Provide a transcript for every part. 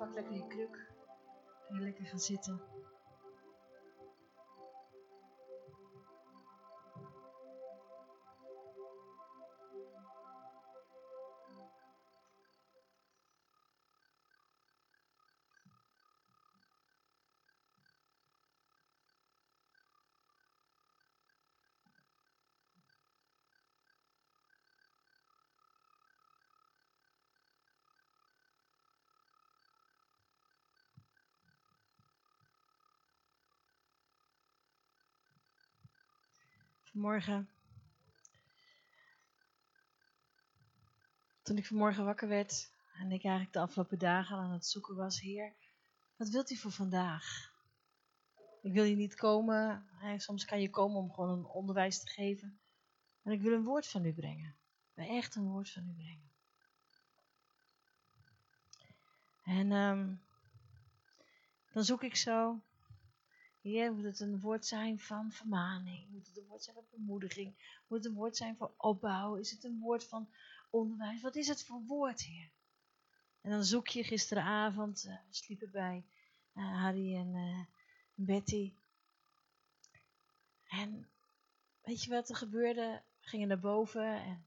Pak lekker je kruk. Je lekker gaan zitten. Vanmorgen. Toen ik vanmorgen wakker werd en ik eigenlijk de afgelopen dagen aan het zoeken was, Heer, wat wilt u voor vandaag? Ik wil hier niet komen, soms kan je komen om gewoon een onderwijs te geven, maar ik wil een woord van u brengen. Echt een woord van u brengen. En um, dan zoek ik zo Heer, moet het een woord zijn van vermaning? Moet het een woord zijn van bemoediging? Moet het een woord zijn van opbouw? Is het een woord van onderwijs? Wat is het voor woord, Heer? En dan zoek je gisteravond, uh, we sliepen bij uh, Harry en uh, Betty. En weet je wat er gebeurde? We gingen naar boven en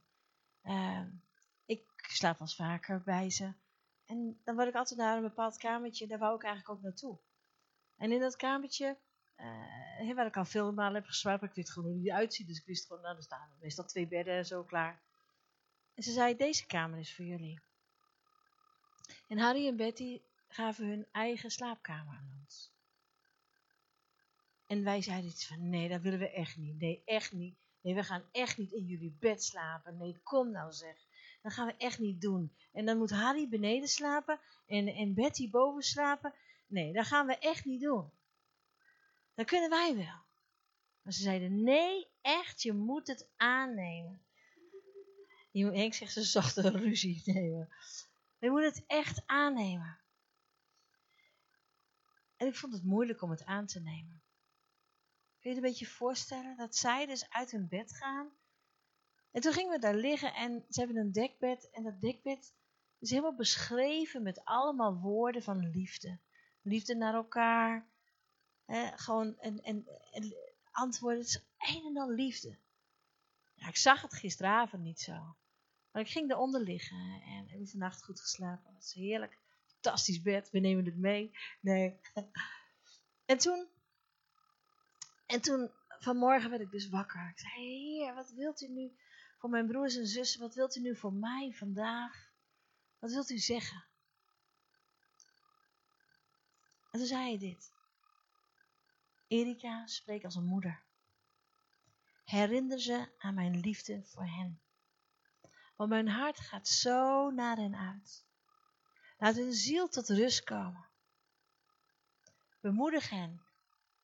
ehm, ik slaap eens vaker bij ze. En dan word ik altijd naar een bepaald kamertje, daar wou ik eigenlijk ook naartoe. En in dat kamertje, uh, waar ik al veel malen heb geslapen, ik weet gewoon hoe die uitziet. Dus ik wist gewoon, nou, er staan meestal twee bedden en zo klaar. En ze zei, deze kamer is voor jullie. En Harry en Betty gaven hun eigen slaapkamer aan ons. En wij zeiden iets van, nee, dat willen we echt niet. Nee, echt niet. Nee, we gaan echt niet in jullie bed slapen. Nee, kom nou zeg. Dat gaan we echt niet doen. En dan moet Harry beneden slapen en, en Betty boven slapen. Nee, dat gaan we echt niet doen. Dat kunnen wij wel. Maar ze zeiden, nee, echt, je moet het aannemen. Henk zegt, ze zochten een ruzie nemen. Je moet het echt aannemen. En ik vond het moeilijk om het aan te nemen. Kun je je een beetje voorstellen dat zij dus uit hun bed gaan? En toen gingen we daar liggen en ze hebben een dekbed. En dat dekbed is helemaal beschreven met allemaal woorden van liefde liefde naar elkaar. Gewoon en, en, en antwoorden. Het is een en al liefde. Ja, ik zag het gisteravond niet zo. Maar ik ging eronder liggen en heb vannacht goed geslapen. Het is heerlijk. Fantastisch bed. We nemen het mee. Nee. En toen, en toen, vanmorgen werd ik dus wakker. Ik zei, heer, wat wilt u nu voor mijn broers en zussen? Wat wilt u nu voor mij vandaag? Wat wilt u zeggen? En toen zei hij dit. Erika, spreek als een moeder. Herinner ze aan mijn liefde voor hen. Want mijn hart gaat zo naar hen uit. Laat hun ziel tot rust komen. Bemoedig hen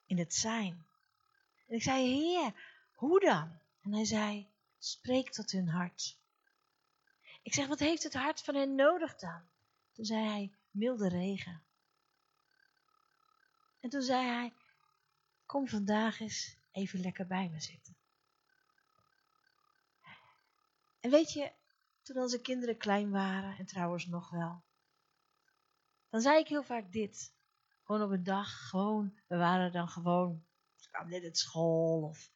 in het zijn. En ik zei, Heer, hoe dan? En hij zei, spreek tot hun hart. Ik zeg, wat heeft het hart van hen nodig dan? Toen zei hij, milde regen. En toen zei hij, kom vandaag eens even lekker bij me zitten. En weet je, toen onze kinderen klein waren, en trouwens nog wel, dan zei ik heel vaak dit. Gewoon op een dag, gewoon, we waren dan gewoon, we kwamen net uit school, of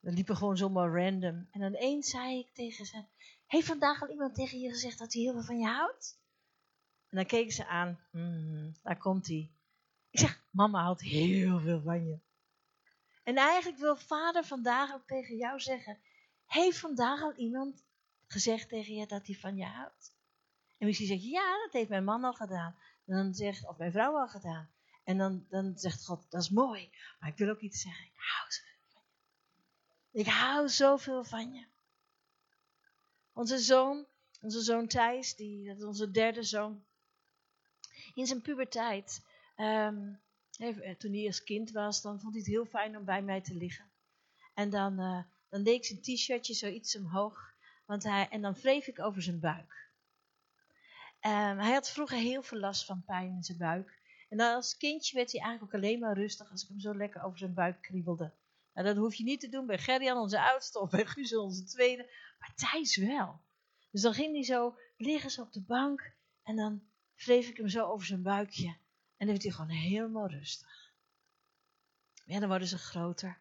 we liepen gewoon zomaar random. En dan eens zei ik tegen ze, heeft vandaag al iemand tegen je gezegd dat hij heel veel van je houdt? En dan keken ze aan, hmm, daar komt hij. Ik zeg, mama houdt heel veel van je. En eigenlijk wil vader vandaag ook tegen jou zeggen, heeft vandaag al iemand gezegd tegen je dat hij van je houdt? En misschien zeg je, ja, dat heeft mijn man al gedaan. Dan zegt, of mijn vrouw al gedaan. En dan, dan zegt God, dat is mooi. Maar ik wil ook iets zeggen, ik hou zoveel van je. Ik hou zoveel van je. Onze zoon, onze zoon Thijs, die, dat is onze derde zoon. In zijn puberteit Um, toen hij als kind was, dan vond hij het heel fijn om bij mij te liggen. En dan, uh, dan deed ik zijn t-shirtje zoiets omhoog. Want hij, en dan wreef ik over zijn buik. Um, hij had vroeger heel veel last van pijn in zijn buik. En als kindje werd hij eigenlijk ook alleen maar rustig als ik hem zo lekker over zijn buik kriebelde. Nou, dat hoef je niet te doen bij Gerrian, onze oudste, of bij Guus, onze tweede. Maar Thijs wel. Dus dan ging hij zo liggen ze op de bank en dan wreef ik hem zo over zijn buikje. En dan werd hij gewoon helemaal rustig. Ja, dan worden ze groter.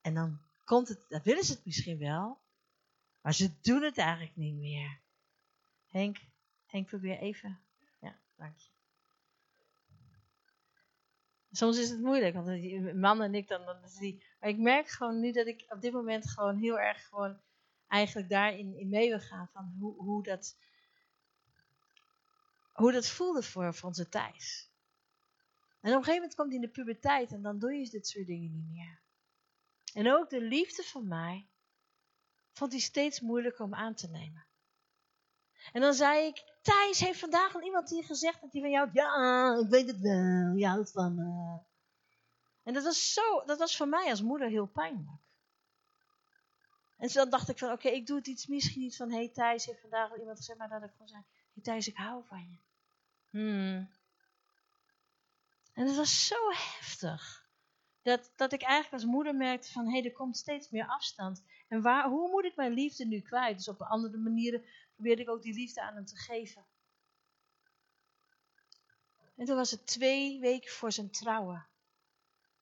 En dan komt het, dan willen ze het misschien wel, maar ze doen het eigenlijk niet meer. Henk, Henk, probeer even. Ja, dank je. Soms is het moeilijk, want mijn man en ik dan, dan die, maar ik merk gewoon nu dat ik op dit moment gewoon heel erg gewoon eigenlijk daarin in mee wil gaan van hoe, hoe, dat, hoe dat voelde voor, voor onze Thijs. En op een gegeven moment komt hij in de puberteit en dan doe je dit soort dingen niet meer. En ook de liefde van mij vond hij steeds moeilijker om aan te nemen. En dan zei ik, Thijs, heeft vandaag al iemand hier gezegd dat hij van jou Ja, ik weet het wel, je houdt van me. En dat was, zo, dat was voor mij als moeder heel pijnlijk. En dan dacht ik van, oké, ik doe het iets misschien niet van, hey Thijs, heeft vandaag al iemand gezegd, maar dat ik gewoon zei, hey Thijs, ik hou van je. Hmm. En het was zo heftig. Dat, dat ik eigenlijk als moeder merkte van, hé, hey, er komt steeds meer afstand. En waar, hoe moet ik mijn liefde nu kwijt? Dus op andere manieren probeerde ik ook die liefde aan hem te geven. En toen was het twee weken voor zijn trouwen.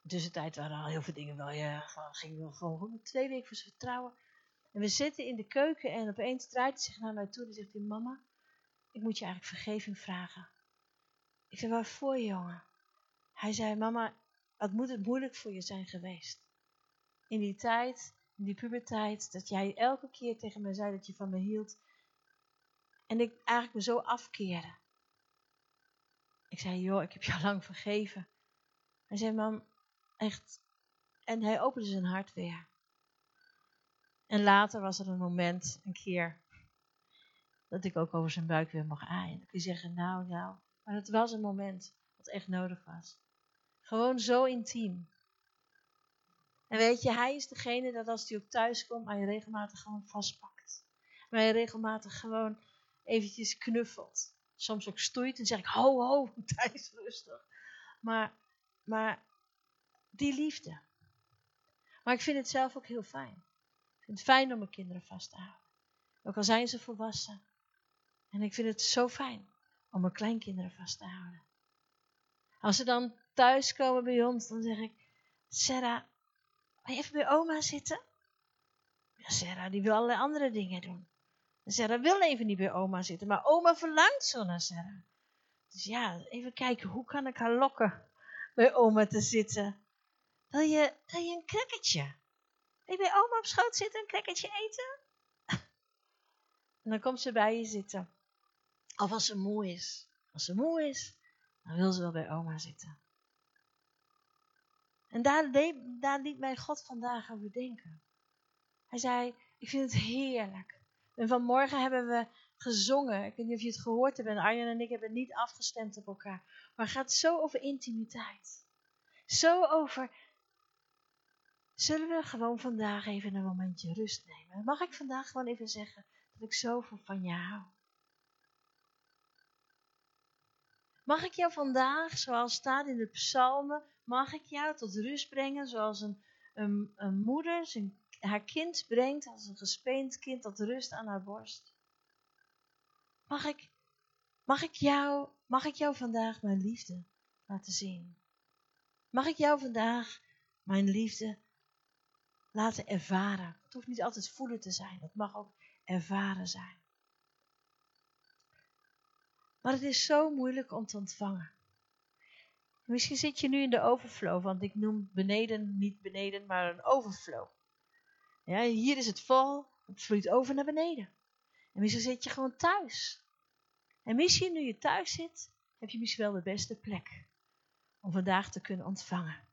In tussentijd waren al heel veel dingen wel, ja, ging wel gewoon goed. Twee weken voor zijn trouwen. En we zitten in de keuken en opeens draait hij zich naar mij toe en zegt hij, mama, ik moet je eigenlijk vergeving vragen. Ik zei, waarvoor jongen? Hij zei, mama, wat moet het moeilijk voor je zijn geweest? In die tijd, in die puberteit, dat jij elke keer tegen mij zei dat je van me hield. En ik eigenlijk me zo afkeerde. Ik zei, joh, ik heb jou lang vergeven. Hij zei, mam, echt. En hij opende zijn hart weer. En later was er een moment, een keer, dat ik ook over zijn buik weer mocht aaien. Dan kun je zeggen, nou, nou. Maar het was een moment wat echt nodig was. Gewoon zo intiem. En weet je, hij is degene dat als hij ook thuis komt, hij regelmatig gewoon vastpakt. Hij regelmatig gewoon eventjes knuffelt. Soms ook stoeit en zeg ik, ho, ho, Thijs, rustig. Maar, maar die liefde. Maar ik vind het zelf ook heel fijn. Ik vind het fijn om mijn kinderen vast te houden. Ook al zijn ze volwassen. En ik vind het zo fijn om mijn kleinkinderen vast te houden. Als ze dan thuiskomen bij ons, dan zeg ik, Sarah, wil je even bij oma zitten? Ja, Sarah, die wil allerlei andere dingen doen. En Sarah wil even niet bij oma zitten, maar oma verlangt zo naar Sarah. Dus ja, even kijken, hoe kan ik haar lokken bij oma te zitten? Wil je, wil je een crackertje? Wil je bij oma op schoot zitten, een crackertje eten? en dan komt ze bij je zitten. Of als ze moe is. Als ze moe is, dan wil ze wel bij oma zitten. En daar, daar liet mij God vandaag over denken. Hij zei, ik vind het heerlijk. En vanmorgen hebben we gezongen. Ik weet niet of je het gehoord hebt. En Arjen en ik hebben niet afgestemd op elkaar. Maar het gaat zo over intimiteit. Zo over. Zullen we gewoon vandaag even een momentje rust nemen? Mag ik vandaag gewoon even zeggen dat ik zoveel van je hou? Mag ik jou vandaag, zoals staat in de psalmen, mag ik jou tot rust brengen zoals een, een, moeder zijn, haar kind brengt als een gespeend kind tot rust aan haar borst? Mag ik, mag ik, jou, mag ik jou vandaag mijn liefde laten zien? Mag ik jou vandaag mijn liefde laten ervaren? Het hoeft niet altijd voelen te zijn, het mag ook ervaren zijn. Maar het is zo moeilijk om te ontvangen. Misschien zit je nu in de overflow, want ik noem beneden niet beneden, maar een overflow. Ja, hier is het vol, het vloeit over naar beneden. En misschien zit je gewoon thuis. En misschien nu je thuis zit, heb je misschien wel de beste plek om vandaag te kunnen ontvangen.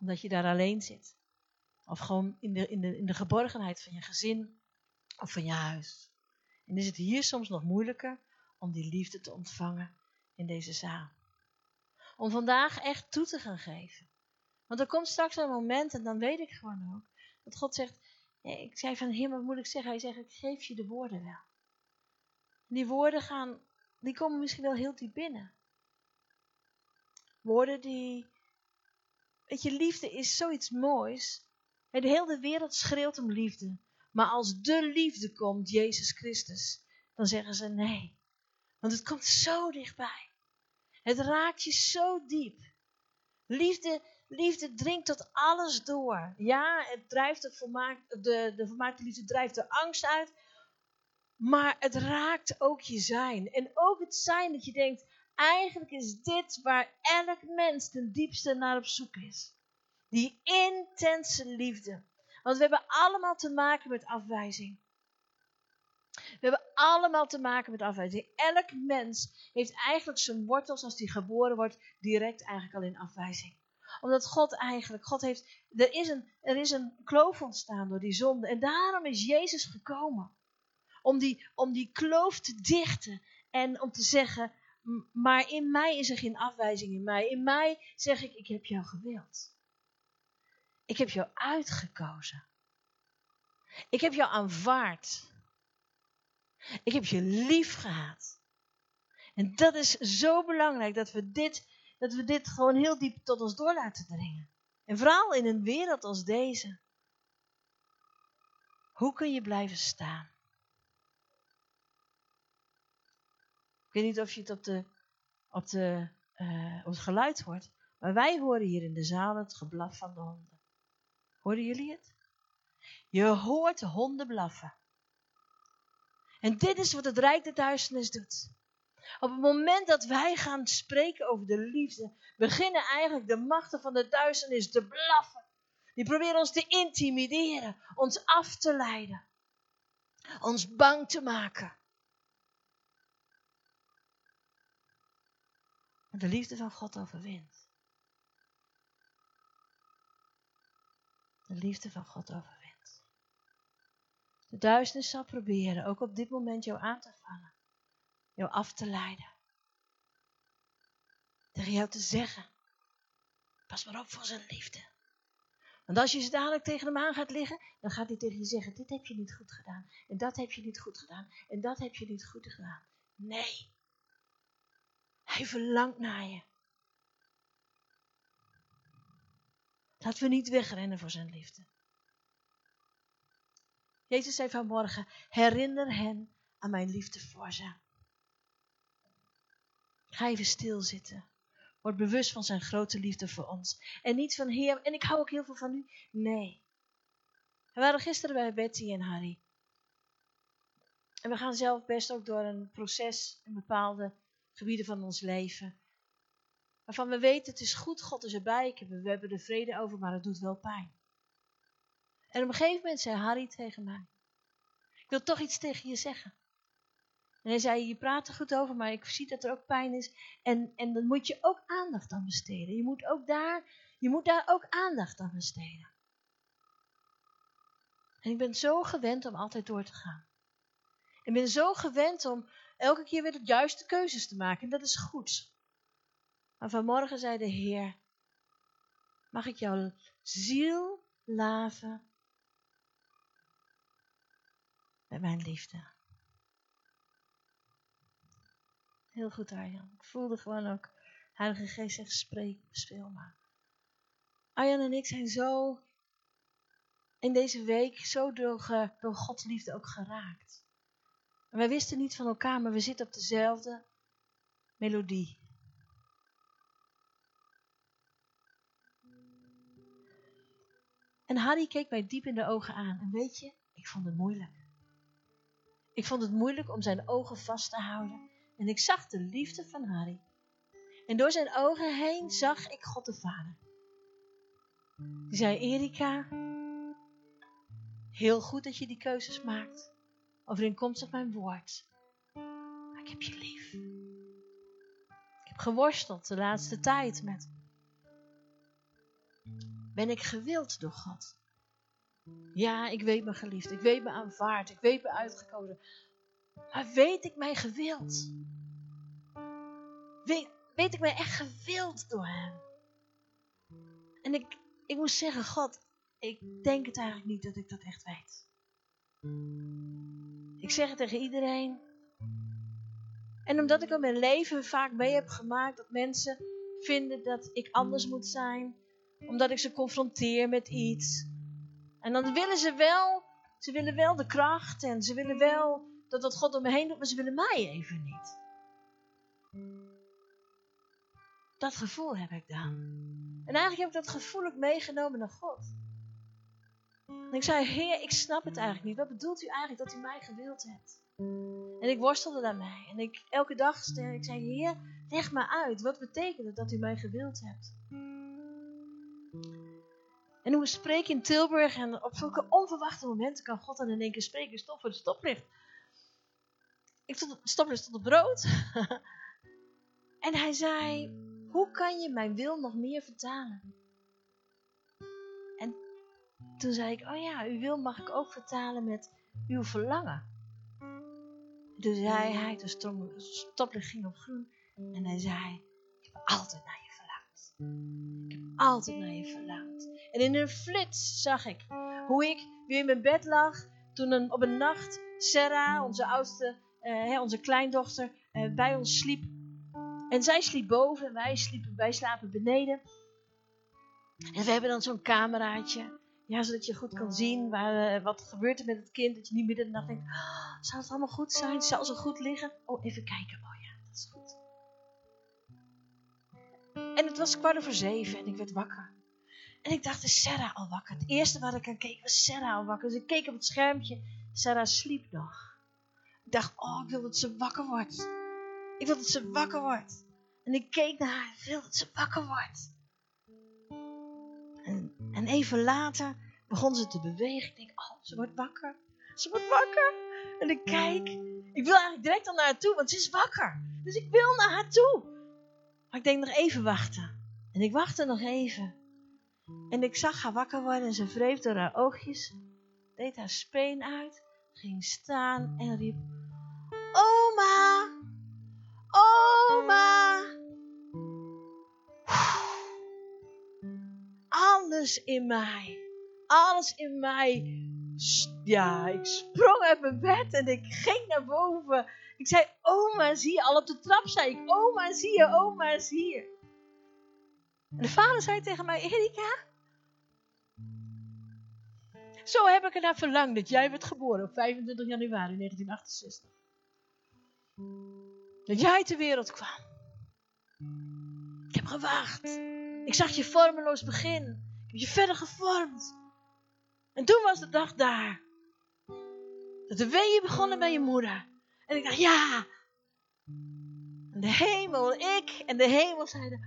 Omdat je daar alleen zit. Of gewoon in de, in de, in de geborgenheid van je gezin of van je huis. En is het hier soms nog moeilijker om die liefde te ontvangen in deze zaal. Om vandaag echt toe te gaan geven. Want er komt straks een moment, en dan weet ik gewoon ook, dat God zegt, ik zei van hem, wat moet ik zeggen? Hij zegt, ik geef je de woorden wel. die woorden gaan, die komen misschien wel heel diep binnen. Woorden die, weet je, liefde is zoiets moois. De hele wereld schreeuwt om liefde. Maar als de liefde komt, Jezus Christus, dan zeggen ze nee. Want het komt zo dichtbij. Het raakt je zo diep. Liefde, liefde dringt tot alles door. Ja, het drijft de, volmaakt, de, de liefde drijft de angst uit. Maar het raakt ook je zijn. En ook het zijn dat je denkt, eigenlijk is dit waar elk mens ten diepste naar op zoek is. Die intense liefde. Want we hebben allemaal te maken met afwijzing. We hebben allemaal te maken met afwijzing. Elk mens heeft eigenlijk zijn wortels als hij geboren wordt direct eigenlijk al in afwijzing. Omdat God eigenlijk, God heeft, er is een, er is een kloof ontstaan door die zonde. En daarom is Jezus gekomen. Om die, om die kloof te dichten en om te zeggen, maar in mij is er geen afwijzing in mij. In mij zeg ik, ik heb jou gewild. Ik heb jou uitgekozen. Ik heb jou aanvaard. Ik heb je lief gehad. En dat is zo belangrijk dat we dit, dat we dit gewoon heel diep tot ons door laten dringen. En vooral in een wereld als deze. Hoe kun je blijven staan? Ik weet niet of je het op, de, op, de, uh, op het geluid hoort, maar wij horen hier in de zaal het geblaf van de honden. Hoorden jullie het? Je hoort de honden blaffen. En dit is wat het Rijk der Duisternis doet. Op het moment dat wij gaan spreken over de liefde, beginnen eigenlijk de machten van de duisternis te blaffen. Die proberen ons te intimideren, ons af te leiden, ons bang te maken. Maar de liefde van God overwint. De liefde van God overwint. De duisternis zal proberen, ook op dit moment, jou aan te vallen. Jou af te leiden. Tegen jou te zeggen. Pas maar op voor zijn liefde. Want als je ze dadelijk tegen hem aan gaat liggen, dan gaat hij tegen je zeggen: Dit heb je niet goed gedaan. En dat heb je niet goed gedaan. En dat heb je niet goed gedaan. Nee. Hij verlangt naar je. Laten we niet wegrennen voor zijn liefde. Jezus zei vanmorgen, herinner hen aan mijn liefde voor ze. Ga even stilzitten. Word bewust van zijn grote liefde voor ons. En niet van Heer, en ik hou ook heel veel van u. Nee. We waren gisteren bij Betty en Harry. En we gaan zelf best ook door een proces in bepaalde gebieden van ons leven. Waarvan we weten, het is goed, God is erbij, we hebben er vrede over, maar het doet wel pijn. En op een gegeven moment zei Harry tegen mij: Ik wil toch iets tegen je zeggen. En hij zei: Je praat er goed over, maar ik zie dat er ook pijn is. En, en dan moet je ook aandacht aan besteden. Je moet, ook daar, je moet daar ook aandacht aan besteden. En ik ben zo gewend om altijd door te gaan. Ik ben zo gewend om elke keer weer de juiste keuzes te maken. En dat is goed. Maar vanmorgen zei de Heer: Mag ik jouw ziel laven met mijn liefde. Heel goed, Arjan. Ik voelde gewoon ook, Heilige Geest zegt, spreek, speel maar. Arjan en ik zijn zo in deze week zo door, door Gods liefde ook geraakt. En wij wisten niet van elkaar, maar we zitten op dezelfde melodie. En Harry keek mij diep in de ogen aan. En weet je, ik vond het moeilijk. Ik vond het moeilijk om zijn ogen vast te houden. En ik zag de liefde van Harry. En door zijn ogen heen zag ik God de Vader. Die zei, Erika, heel goed dat je die keuzes maakt. Overeenkomstig mijn woord. Maar ik heb je lief. Ik heb geworsteld de laatste tijd met. Ben ik gewild door God? Ja, ik weet me geliefd. Ik weet me aanvaard. Ik weet me uitgekozen. Maar weet ik mij gewild? Weet, weet ik mij echt gewild door hem? En ik, ik moet zeggen, God, ik denk het eigenlijk niet dat ik dat echt weet. Ik zeg het tegen iedereen. En omdat ik al mijn leven vaak mee heb gemaakt dat mensen vinden dat ik anders moet zijn, omdat ik ze confronteer met iets, en dan willen ze wel, ze willen wel de kracht en ze willen wel dat dat God om me heen doet, maar ze willen mij even niet. Dat gevoel heb ik dan. En eigenlijk heb ik dat gevoel ook meegenomen naar God. En ik zei, Heer, ik snap het eigenlijk niet. Wat bedoelt u eigenlijk dat u mij gewild hebt? En ik worstelde daarmee. En ik elke dag stelde ik zei, Heer, leg maar uit. Wat betekent het dat u mij gewild hebt? En hoe we spreken in Tilburg en op zulke onverwachte momenten kan God dan in één keer spreken. Stop voor de stoplicht. Ik stond, stoplicht stond op brood. en hij zei, hoe kan je mijn wil nog meer vertalen? En toen zei ik, oh ja, uw wil mag ik ook vertalen met uw verlangen. toen zei hij, toen stoplicht ging op groen. En hij zei, ik heb altijd naar. Ik heb altijd naar je verlangd. En in een flits zag ik hoe ik weer in mijn bed lag. Toen op een nacht Sarah, onze oudste, uh, onze kleindochter, uh, bij ons sliep. En zij sliep boven en wij, sliepen, wij slapen beneden. En we hebben dan zo'n cameraatje. Ja, zodat je goed kan zien waar, uh, wat gebeurt met het kind. Dat je niet midden in de nacht denkt, oh, het allemaal goed zijn? Zal ze goed liggen? Oh, even kijken. Oh ja, dat is goed. En het was kwart over zeven en ik werd wakker. En ik dacht, is Sarah al wakker? Het eerste waar ik aan keek was Sarah al wakker. Dus ik keek op het schermpje. Sarah sliep nog. Ik dacht, oh, ik wil dat ze wakker wordt. Ik wil dat ze wakker wordt. En ik keek naar haar. Ik wil dat ze wakker wordt. En, en even later begon ze te bewegen. Ik denk, oh, ze wordt wakker. Ze wordt wakker. En ik kijk. Ik wil eigenlijk direct al naar haar toe, want ze is wakker. Dus ik wil naar haar toe. Maar ik denk nog even wachten. En ik wachtte nog even. En ik zag haar wakker worden en ze wreef door haar oogjes, deed haar speen uit, ging staan en riep: Oma! Oma! Alles in mij, alles in mij. Ja, ik sprong uit mijn bed en ik ging naar boven. Ik zei: Oma, zie je? Al op de trap zei ik: Oma, zie je? Oma is hier. En de vader zei tegen mij: Erika, zo heb ik ernaar verlangd dat jij werd geboren op 25 januari 1968. Dat jij ter wereld kwam. Ik heb gewacht. Ik zag je vormeloos begin. Ik heb je verder gevormd. En toen was de dag daar. Dat de weeën begonnen bij je moeder. En ik dacht, ja. En de hemel, ik en de hemel zeiden,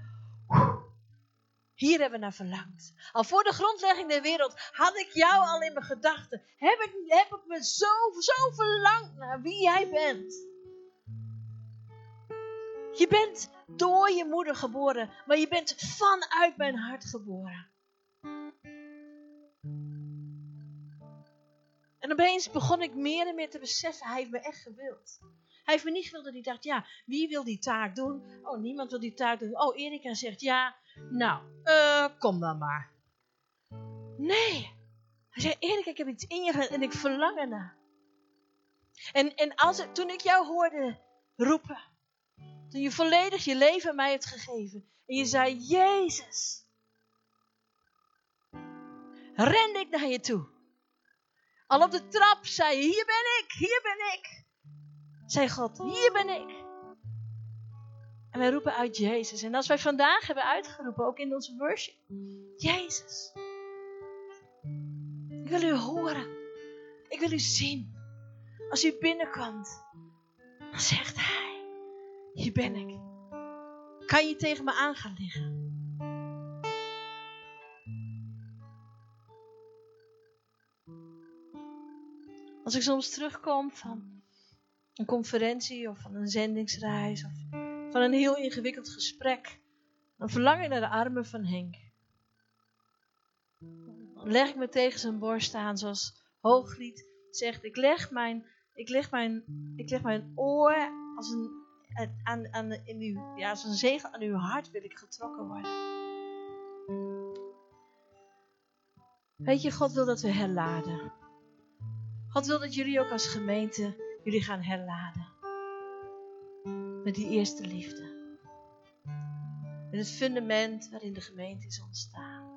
hier hebben we naar verlangd. Al voor de grondlegging der wereld had ik jou al in mijn gedachten. Heb ik, heb ik me zo, zo verlangd naar wie jij bent. Je bent door je moeder geboren, maar je bent vanuit mijn hart geboren. En opeens begon ik meer en meer te beseffen, hij heeft me echt gewild. Hij heeft me niet gewild dat hij dacht, ja, wie wil die taak doen? Oh, niemand wil die taak doen. Oh, Erika zegt ja. Nou, uh, kom dan maar. Nee. Hij zei, Erika, ik heb iets in je en ik verlang ernaar. En, en als toen ik jou hoorde roepen, toen je volledig je leven mij hebt gegeven, en je zei, Jezus, rende ik naar je toe. Al op de trap zei je, hier ben ik, hier ben ik. Zei God, hier ben ik. En wij roepen uit Jezus. En als wij vandaag hebben uitgeroepen, ook in onze worship, Jezus. Ik wil u horen. Ik wil u zien. Als u binnenkomt, dan zegt Hij, hier ben ik. Kan je tegen me aan gaan liggen? Als ik soms terugkom van een conferentie of van een zendingsreis of van een heel ingewikkeld gesprek, dan verlang ik naar de armen van Henk. Dan leg ik me tegen zijn borst aan, zoals Hooglied zegt. Ik leg mijn, ik leg mijn, ik leg mijn oor als een, aan, aan, in uw, ja, als een zegel aan uw hart wil ik getrokken worden. Weet je, God wil dat we herladen. God wil dat jullie ook als gemeente jullie gaan herladen. Met die eerste liefde. Met het fundament waarin de gemeente is ontstaan.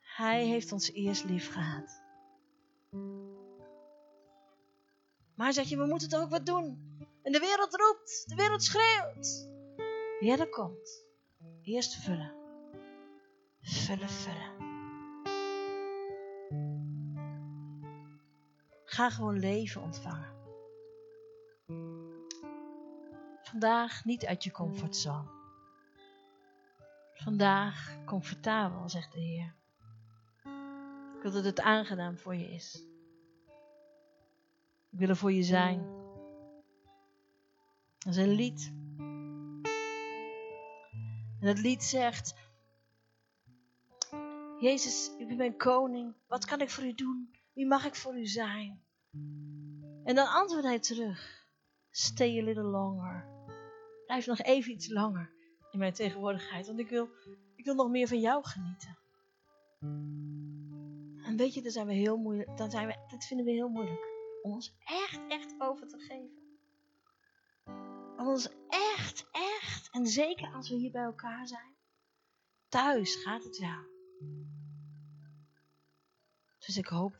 Hij heeft ons eerst lief gehad. Maar zeg je, we moeten toch ook wat doen. En de wereld roept, de wereld schreeuwt. Wie er komt. Eerst vullen. Vullen, vullen. Ga gewoon leven ontvangen. Vandaag niet uit je comfortzone. Vandaag comfortabel, zegt de Heer. Ik wil dat het aangenaam voor je is. Ik wil er voor je zijn. Dat is een lied. En dat lied zegt: Jezus, u bent mijn koning. Wat kan ik voor u doen? Wie mag ik voor u zijn? En dan antwoordt hij terug: Stay a little longer. Blijf nog even iets langer in mijn tegenwoordigheid, want ik wil, ik wil nog meer van jou genieten. En weet je, dan zijn we heel moeilijk, dan zijn we, dat vinden we heel moeilijk. Om ons echt, echt over te geven. Om ons echt, echt, en zeker als we hier bij elkaar zijn. Thuis gaat het wel. Dus ik hoop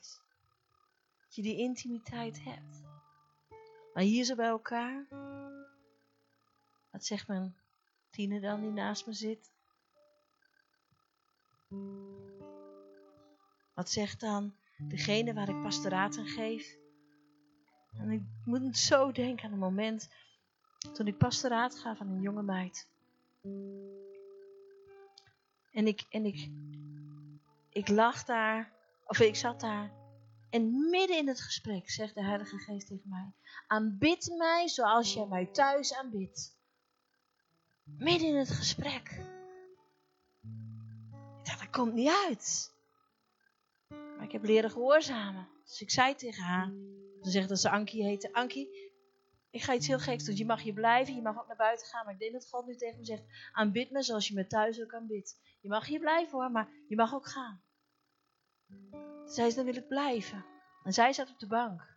dat je die intimiteit hebt. Maar hier zo bij elkaar. Wat zegt mijn tiener dan die naast me zit? Wat zegt dan degene waar ik pastoraat aan geef? En ik moet zo denken aan een moment toen ik pastoraat gaf aan een jonge meid. En ik, en ik, ik lag daar, of ik zat daar. En midden in het gesprek zegt de Heilige Geest tegen mij: Aanbid mij zoals jij mij thuis aanbidt. Midden in het gesprek. Dat komt niet uit. Maar ik heb leren gehoorzamen. Dus ik zei tegen haar, ze zegt dat ze Ankie heette. Ankie, ik ga iets heel geks doen. Je mag hier blijven, je mag ook naar buiten gaan. Maar ik denk dat God nu tegen me zegt, aanbid me zoals je me thuis ook aanbidt. Je mag hier blijven hoor, maar je mag ook gaan. Zij zei, dan wil ik blijven. En zij zat op de bank.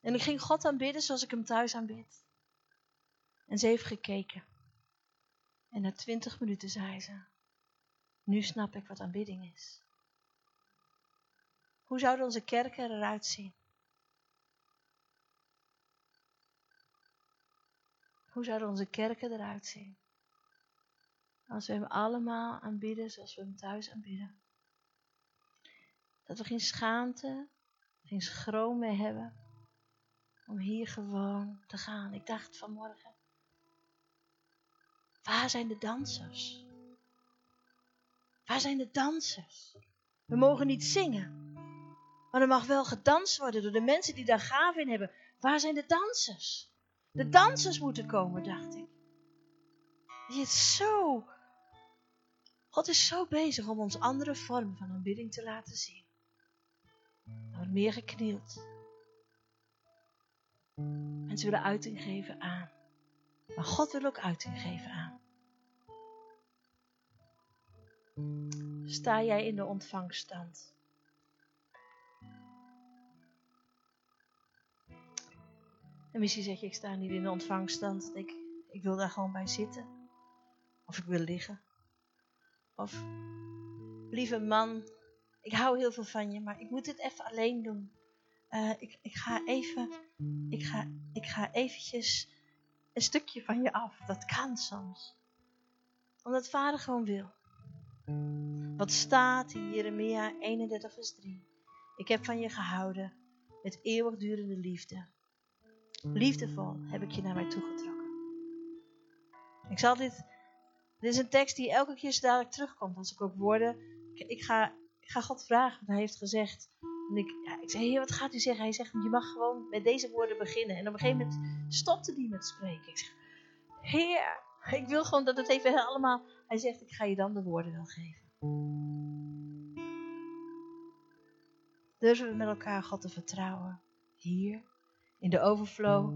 En ik ging God aanbidden zoals ik hem thuis aanbid. En ze heeft gekeken. En na twintig minuten zei ze, nu snap ik wat aanbidding is. Hoe zouden onze kerken eruit zien? Hoe zouden onze kerken eruit zien? Als we hem allemaal aanbidden zoals we hem thuis aanbidden. Dat we geen schaamte, geen schroom meer hebben om hier gewoon te gaan. Ik dacht vanmorgen, waar zijn de dansers? Waar zijn de dansers? We mogen niet zingen, maar er mag wel gedanst worden door de mensen die daar gaven in hebben. Waar zijn de dansers? De dansers moeten komen, dacht ik. Je is zo. God is zo bezig om ons andere vorm van aanbidding te laten zien. Wordt meer geknield. Mensen willen uiting geven aan. Maar God wil ook uiting geven aan. Sta jij in de ontvangstand? En misschien zeg je, ik sta niet in de ontvangstand. Ik, ik wil daar gewoon bij zitten. Of ik wil liggen. Of, lieve man, ik hou heel veel van je, maar ik moet dit even alleen doen. Uh, ik, ik ga even, ik ga, ik ga eventjes een stukje van je af. Dat kan soms. Omdat vader gewoon wil. Wat staat in Jeremia 31 vers 3. Ik heb van je gehouden met eeuwigdurende liefde. Liefdevol heb ik je naar mij toegetrokken. Ik zal dit. Dit is een tekst die elke keer zo dadelijk terugkomt. Als ik ook woorden. Ik, ga, ik ga God vragen wat hij heeft gezegd. Ik, ja, ik zei, Heer, wat gaat u zeggen? Hij zegt, je mag gewoon met deze woorden beginnen. En op een gegeven moment stopte hij met spreken. Ik zeg, Heer, ik wil gewoon dat het even allemaal. Hij zegt, ik ga je dan de woorden wel geven. Durven we met elkaar God te vertrouwen? Hier in de overflow,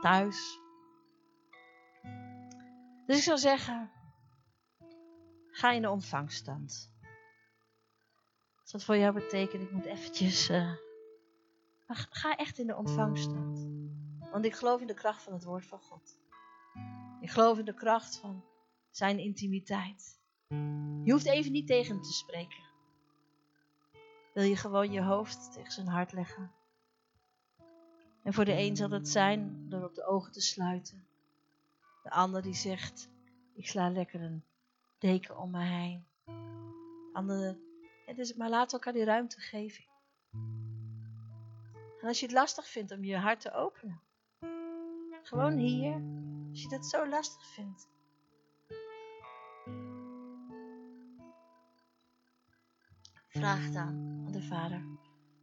thuis. Dus ik zou zeggen, ga in de ontvangstand. Als dat voor jou betekent, ik moet eventjes, uh, ga echt in de ontvangstand. Want ik geloof in de kracht van het woord van God. Ik geloof in de kracht van zijn intimiteit. Je hoeft even niet tegen hem te spreken. Wil je gewoon je hoofd tegen zijn hart leggen? En voor de een zal het zijn door op de ogen te sluiten. De ander die zegt, ik sla lekker een deken om me heen. Andere, dus, maar laat elkaar die ruimte geven. En als je het lastig vindt om je hart te openen. Gewoon hier. Als je dat zo lastig vindt. Vraag dan aan de Vader.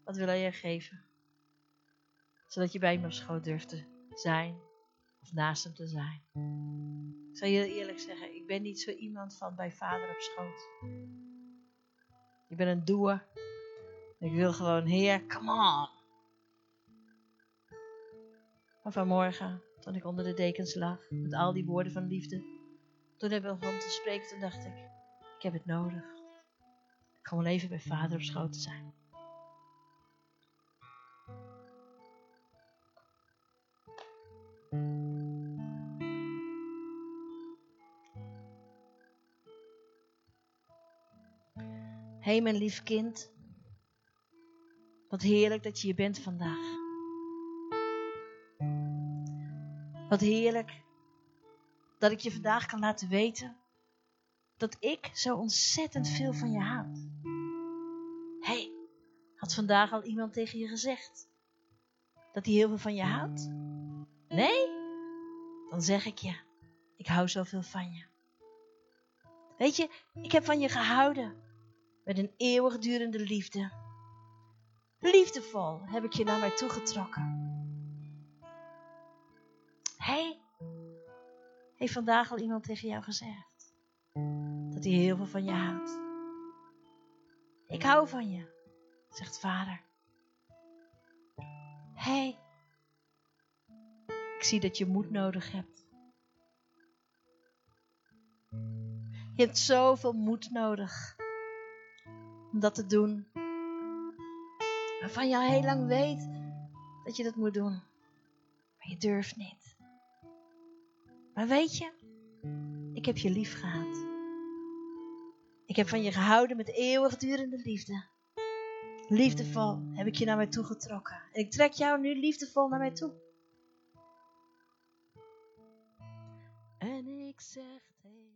Wat wil hij je geven? Zodat je bij hem op schoot durft te zijn. Of naast hem te zijn. Ik zal je eerlijk zeggen, ik ben niet zo iemand van bij vader op schoot. Ik ben een doer. Ik wil gewoon, Heer, come on. Maar vanmorgen, toen ik onder de dekens lag, met al die woorden van liefde, toen ik begon te spreken, toen dacht ik, ik heb het nodig. Gewoon even bij vader op schoot te zijn. Hé hey, mijn lief kind, wat heerlijk dat je hier bent vandaag. Wat heerlijk dat ik je vandaag kan laten weten dat ik zo ontzettend veel van je houd. Hé, hey, had vandaag al iemand tegen je gezegd dat hij heel veel van je houdt? Nee? Dan zeg ik je, ik hou zoveel van je. Weet je, ik heb van je gehouden met een eeuwigdurende liefde. Liefdevol heb ik je naar mij toegetrokken. Hey, heeft vandaag al iemand tegen jou gezegd dat hij heel veel van je houdt? Ik hou van je, zegt vader. Hey, ik zie dat je moed nodig hebt. Je hebt zoveel moed nodig om dat te doen. Waarvan je al heel lang weet dat je dat moet doen. Maar je durft niet. Maar weet je, ik heb je lief gehad. Ik heb van je gehouden met eeuwigdurende liefde. Liefdevol heb ik je naar mij toe getrokken. En ik trek jou nu liefdevol naar mij toe. En ik zeg tegen